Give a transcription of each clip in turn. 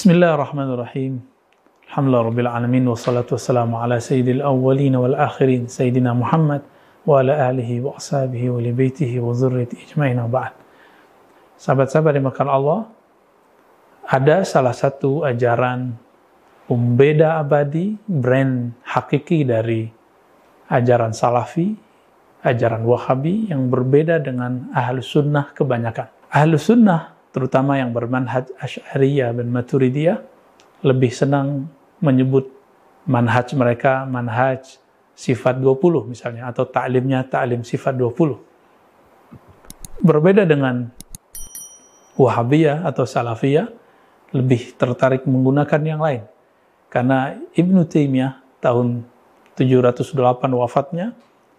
Bismillahirrahmanirrahim. Alhamdulillah Rabbil Alamin wassalatu wassalamu ala sayyidil awwalin wal akhirin sayyidina Muhammad wa ala alihi wa ashabihi wa li baitihi wa zurriyati ijma'in wa ba'd. Sahabat-sahabat dimakan Allah, ada salah satu ajaran pembeda abadi, brand hakiki dari ajaran salafi, ajaran wahabi yang berbeda dengan ahlu sunnah kebanyakan. Ahlu sunnah terutama yang bermanhaj Asy'ariyah dan Maturidiyah lebih senang menyebut manhaj mereka manhaj sifat 20 misalnya atau taklimnya taklim sifat 20. Berbeda dengan Wahabiyah atau Salafiyah lebih tertarik menggunakan yang lain. Karena Ibnu Taimiyah tahun 708 wafatnya,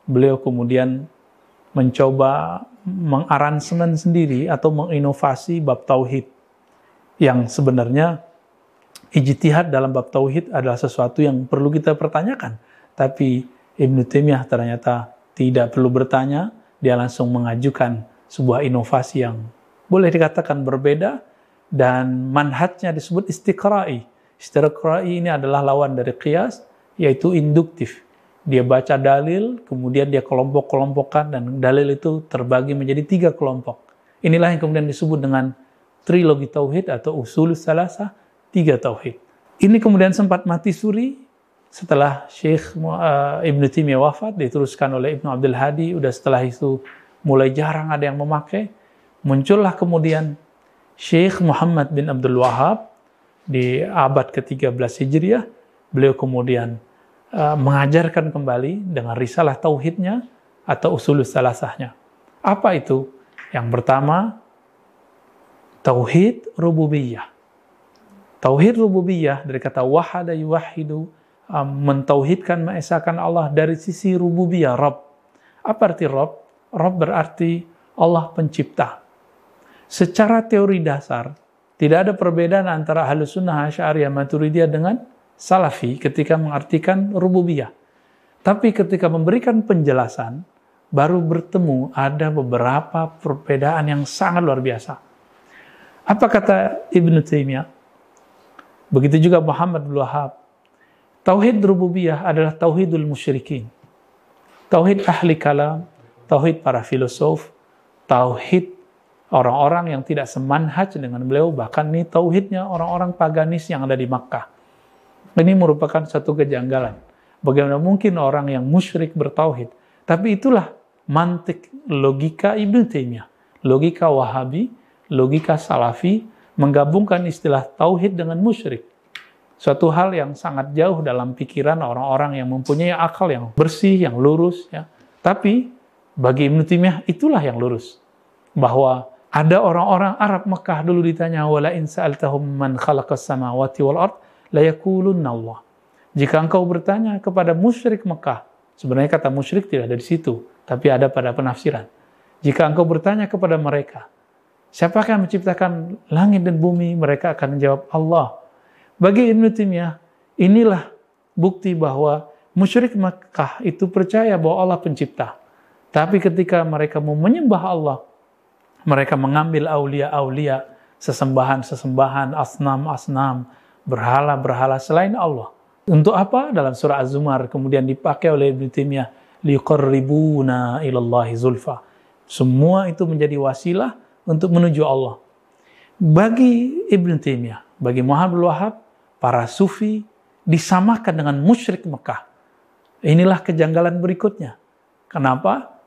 beliau kemudian mencoba mengaransemen sendiri atau menginovasi bab tauhid yang sebenarnya ijtihad dalam bab tauhid adalah sesuatu yang perlu kita pertanyakan. Tapi Ibnu Taimiyah ternyata tidak perlu bertanya dia langsung mengajukan sebuah inovasi yang boleh dikatakan berbeda dan manhajnya disebut istiqra'i. Istiqra'i ini adalah lawan dari qiyas yaitu induktif dia baca dalil, kemudian dia kelompok-kelompokkan dan dalil itu terbagi menjadi tiga kelompok. Inilah yang kemudian disebut dengan trilogi tauhid atau usul salasa, tiga tauhid. Ini kemudian sempat mati suri setelah Syekh uh, Ibnu Taimiyah wafat, diteruskan oleh Ibnu Abdul Hadi, udah setelah itu mulai jarang ada yang memakai. Muncullah kemudian Syekh Muhammad bin Abdul Wahab di abad ke-13 Hijriah, beliau kemudian uh, mengajarkan kembali dengan risalah tauhidnya atau usul salasahnya. Apa itu? Yang pertama, tauhid rububiyah. Tauhid rububiyah dari kata wahada yuwahidu, um, mentauhidkan, mengesahkan Allah dari sisi rububiyah, Rabb. Apa arti Rabb? Rabb berarti Allah pencipta. Secara teori dasar, tidak ada perbedaan antara Ahlus Sunnah Asy'ariyah Maturidiyah dengan Salafi ketika mengartikan rububiyah. Tapi ketika memberikan penjelasan, baru bertemu ada beberapa perbedaan yang sangat luar biasa. Apa kata Ibn Taimiyah? Begitu juga Muhammad bin Wahab. Tauhid rububiyah adalah tauhidul musyrikin. Tauhid ahli kalam, tauhid para filosof, tauhid orang-orang yang tidak semanhaj dengan beliau, bahkan ini tauhidnya orang-orang paganis yang ada di Makkah. Ini merupakan satu kejanggalan. Bagaimana mungkin orang yang musyrik bertauhid? Tapi itulah mantik logika Ibn Taimiyah. Logika Wahabi, logika Salafi, menggabungkan istilah tauhid dengan musyrik. Suatu hal yang sangat jauh dalam pikiran orang-orang yang mempunyai akal yang bersih, yang lurus. Ya. Tapi bagi Ibn Taimiyah itulah yang lurus. Bahwa ada orang-orang Arab Mekah dulu ditanya, wala in sa'altahum man khalaqas samawati wal ard, layakulunna Allah. Jika engkau bertanya kepada musyrik Mekah, sebenarnya kata musyrik tidak ada di situ, tapi ada pada penafsiran. Jika engkau bertanya kepada mereka, siapakah yang menciptakan langit dan bumi? Mereka akan menjawab Allah. Bagi Ibn Taimiyah, inilah bukti bahwa musyrik Mekah itu percaya bahwa Allah pencipta. Tapi ketika mereka mau menyembah Allah, mereka mengambil aulia-aulia, sesembahan-sesembahan, asnam-asnam, berhala-berhala selain Allah. Untuk apa? Dalam surah Az-Zumar kemudian dipakai oleh Ibn Taimiyah liqarribuna ilallahi zulfa. Semua itu menjadi wasilah untuk menuju Allah. Bagi Ibn Taimiyah, bagi Muhammad Wahab, para sufi disamakan dengan musyrik Mekah. Inilah kejanggalan berikutnya. Kenapa?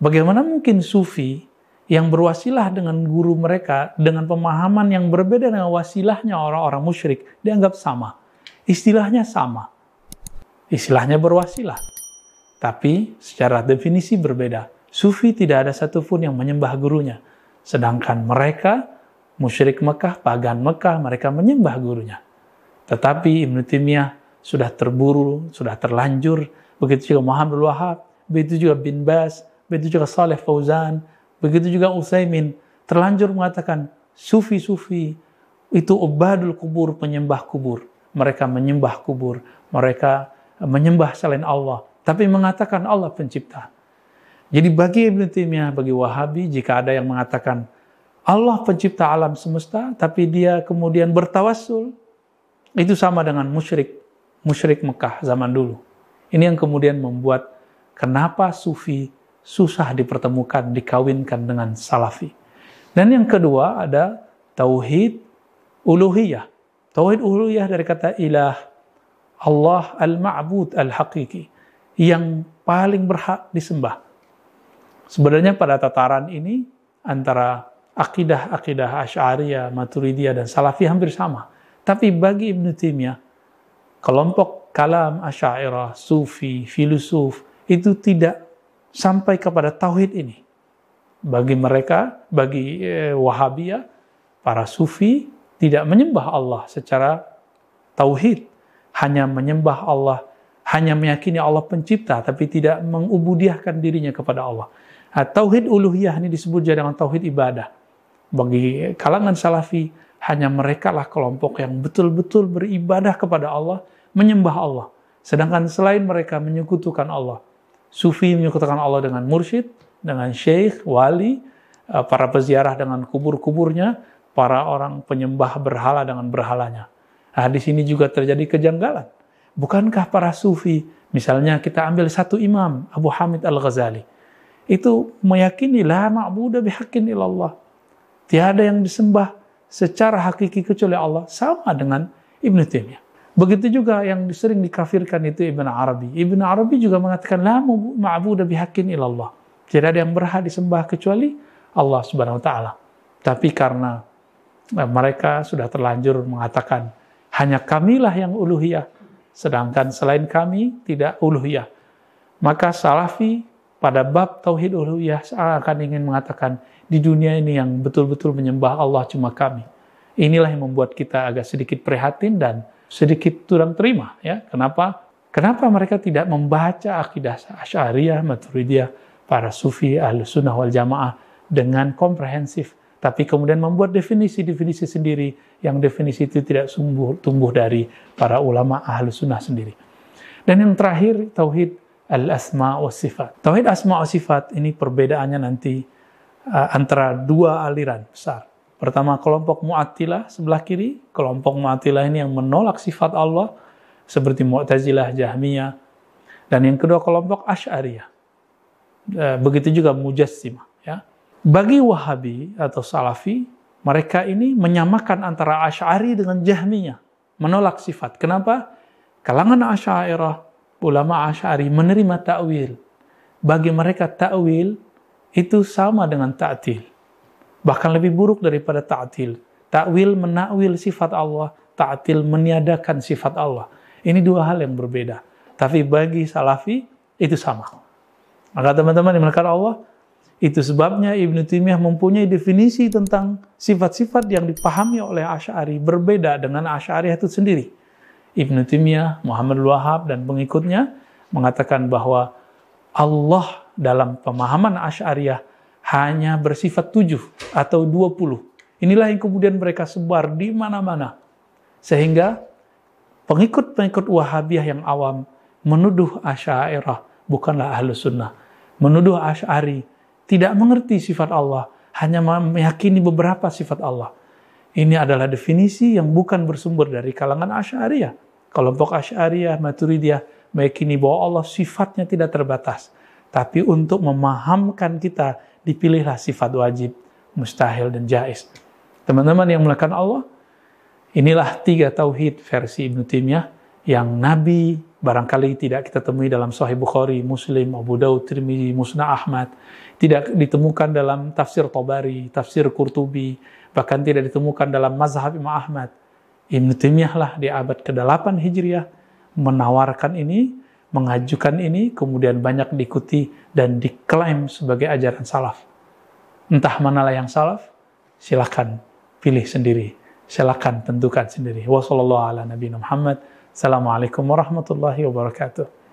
Bagaimana mungkin sufi yang berwasilah dengan guru mereka dengan pemahaman yang berbeda dengan wasilahnya orang-orang musyrik dianggap sama. Istilahnya sama. Istilahnya berwasilah. Tapi secara definisi berbeda. Sufi tidak ada satupun yang menyembah gurunya. Sedangkan mereka, musyrik Mekah, pagan Mekah, mereka menyembah gurunya. Tetapi Ibn Taimiyah sudah terburu, sudah terlanjur. Begitu juga Muhammad Wahab, begitu juga bin Bas, begitu juga Saleh Fauzan, Begitu juga Utsaimin terlanjur mengatakan sufi-sufi itu ubadul kubur, penyembah kubur. Mereka menyembah kubur, mereka menyembah selain Allah, tapi mengatakan Allah pencipta. Jadi bagi Ibn Taimiyah, bagi Wahabi, jika ada yang mengatakan Allah pencipta alam semesta, tapi dia kemudian bertawassul. Itu sama dengan musyrik, musyrik Mekah zaman dulu. Ini yang kemudian membuat kenapa sufi susah dipertemukan, dikawinkan dengan salafi. Dan yang kedua ada tauhid uluhiyah. Tauhid uluhiyah dari kata ilah, Allah al-ma'bud al-haqiqi, yang paling berhak disembah. Sebenarnya pada tataran ini antara akidah-akidah Asy'ariyah, Maturidiyah dan Salafi hampir sama. Tapi bagi Ibnu Taimiyah, kelompok kalam Asy'ariyah, Sufi, filosof itu tidak sampai kepada tauhid ini. Bagi mereka, bagi eh, Wahabiyah, para Sufi tidak menyembah Allah secara tauhid, hanya menyembah Allah, hanya meyakini Allah pencipta, tapi tidak mengubudiahkan dirinya kepada Allah. Nah, tauhid uluhiyah ini disebut dengan tauhid ibadah. Bagi kalangan salafi, hanya mereka lah kelompok yang betul-betul beribadah kepada Allah, menyembah Allah. Sedangkan selain mereka menyekutukan Allah. Sufi menyekutukan Allah dengan mursyid, dengan syekh, wali, eh, para peziarah dengan kubur-kuburnya, para orang penyembah berhala dengan berhalanya. Nah, di sini juga terjadi kejanggalan. Bukankah para sufi, misalnya kita ambil satu imam, Abu Hamid Al-Ghazali, itu meyakini la ma'budu bihaqqin illallah. Tiada yang disembah secara hakiki kecuali Allah, sama dengan Ibn Taimiyah. Begitu juga yang sering dikafirkan itu Ibn Arabi. Ibn Arabi juga mengatakan la ma'budu bihaqqin illallah. Tidak ada yang berhak disembah kecuali Allah Subhanahu wa taala. Tapi karena eh, mereka sudah terlanjur mengatakan hanya kamilah yang uluhiyah, sedangkan selain kami tidak uluhiyah. Maka salafi pada bab tauhid uluhiyah akan ingin mengatakan di dunia ini yang betul-betul menyembah Allah cuma kami. Inilah yang membuat kita agak sedikit prihatin dan sedikit kurang terima ya. Kenapa? Kenapa mereka tidak membaca akidah Asy'ariyah, Maturidiyah, para sufi, ahlu sunnah wal jamaah dengan komprehensif tapi kemudian membuat definisi-definisi sendiri yang definisi itu tidak tumbuh, tumbuh dari para ulama ahlu sunnah sendiri. Dan yang terakhir, tauhid al-asma wa sifat. Tauhid asma wa sifat ini perbedaannya nanti uh, antara dua aliran besar. Pertama kelompok Mu'attilah sebelah kiri, kelompok Mu'attilah ini yang menolak sifat Allah seperti Mu'tazilah, Jahmiyah. Dan yang kedua kelompok Asy'ariyah. Uh, begitu juga Mujassimah, ya bagi Wahabi atau Salafi, mereka ini menyamakan antara Asy'ari dengan Jahmiyah, menolak sifat. Kenapa? Kalangan Asy'ariyah, ulama Asy'ari menerima takwil. Bagi mereka takwil itu sama dengan ta'til. Bahkan lebih buruk daripada ta'til. Takwil menakwil sifat Allah, ta'til meniadakan sifat Allah. Ini dua hal yang berbeda. Tapi bagi Salafi itu sama. Maka teman-teman yang Allah, itu sebabnya Ibnu Taimiyah mempunyai definisi tentang sifat-sifat yang dipahami oleh Asy'ari berbeda dengan Asy'ari itu sendiri. Ibnu Taimiyah, Muhammad Wahab dan pengikutnya mengatakan bahwa Allah dalam pemahaman Asy'ariyah hanya bersifat tujuh atau dua puluh. Inilah yang kemudian mereka sebar di mana-mana. Sehingga pengikut-pengikut Wahabiyah yang awam menuduh Asy'ariyah bukanlah ahlu sunnah. Menuduh Asy'ari tidak mengerti sifat Allah, hanya meyakini beberapa sifat Allah. Ini adalah definisi yang bukan bersumber dari kalangan Asy'ariyah. Kelompok Asy'ariyah, Maturidiyah meyakini bahwa Allah sifatnya tidak terbatas. Tapi untuk memahamkan kita, dipilihlah sifat wajib, mustahil, dan jais. Teman-teman yang melakukan Allah, inilah tiga tauhid versi Ibnu Taimiyah yang Nabi barangkali tidak kita temui dalam Sahih Bukhari, Muslim, Abu Daud, Tirmizi, Musnah Ahmad, tidak ditemukan dalam tafsir Tabari, tafsir Qurtubi, bahkan tidak ditemukan dalam mazhab Imam Ahmad. Ibn Taimiyah lah di abad ke-8 Hijriah menawarkan ini, mengajukan ini, kemudian banyak diikuti dan diklaim sebagai ajaran salaf. Entah manalah yang salaf, silakan pilih sendiri. Silakan tentukan sendiri. Wassalamualaikum warahmatullahi wabarakatuh.